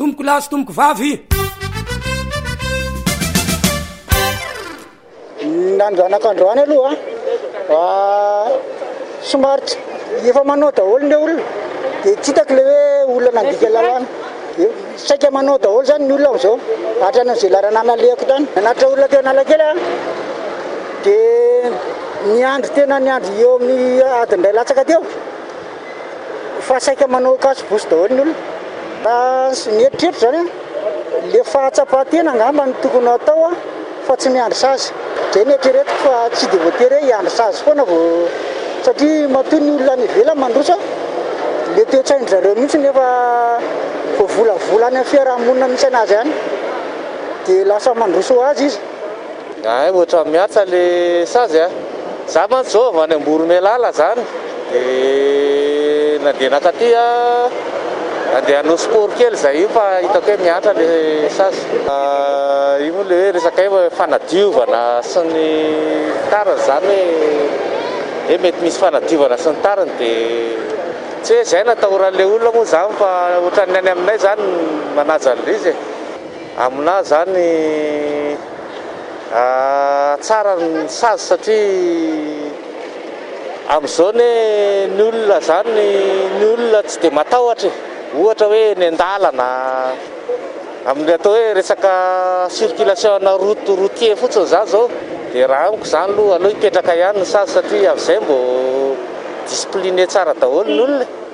Tompoko lahy sy tompoko vavy. Ny androanako androany aloha ah, somary tsy efa manao daholo ny olona dia tsy hitako ilay hoe olona nandika lalàna. Dia saika manao daholo izany ny olona amin'izao, hatrany amin'izay lalanà nalehako tany. Nanatitra olona teo Analakely aho dia niandry tena niandry eo amin'ny adiny iray latsaka teo. fa saika manao cache bouche daholo ny olona. Raha ny eritreritra zany an, le fahatsapan-tena angamba no tokony hatao an, fa tsy miandry sazy. Zay ny eritreretiko fa tsy de voatery hoe hiandry sazy foana vao, satria matoa ny olona any ivelany mandroso an, le toe-tsain-dry zareo mihitsy ny efa voavolavola any amin'ny fiaraha-monina misy anazy any, de lasa mandroso ho azy izy. Hay ohatran'ny mihatsa le sazy a! Za mantsy zao avy any Amboromelala zany de nandeha nakaty a, andeha hanao sport kely zay io fa hitako hoe mihatra le sazy. Io moa le hoe resaka hoe fanadiovana sy ny tariny zany hoe hoe mety misy fanadiovana sy ny tariny de tsy hoe zay no atahoran'le olona moa zany fa ohatran'ny any aminay zany manaja an'le izy e! Aminah zany. Tsara ny sazy satria amin'izao anie ny olona izany ny olona tsy dia matahotra e, ohatra hoe eny an-dalana amin'ny atao hoe resaka circulation ana route routier fotsiny izany izao dia raha amiko izany aloha aleo hipetraka ihany ny sazy satria amin'izay mbo discipliner tsara daholo ny olona e.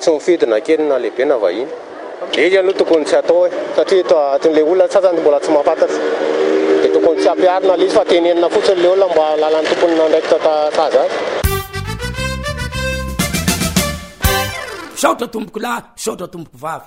Tsy mifidy na kely na lehibe na vahiny. Izy aloha tokony tsy atao e, satria eto atin'ilay olona antsasany mbola tsy mahafantatra dia tokony tsy ampiharina ilay izy fa tenenina fotsiny ilay olona mba halalan'ny tompony na andraikitra sahaza azy. Misaotra tompokolahy, misaotra tompokovavy.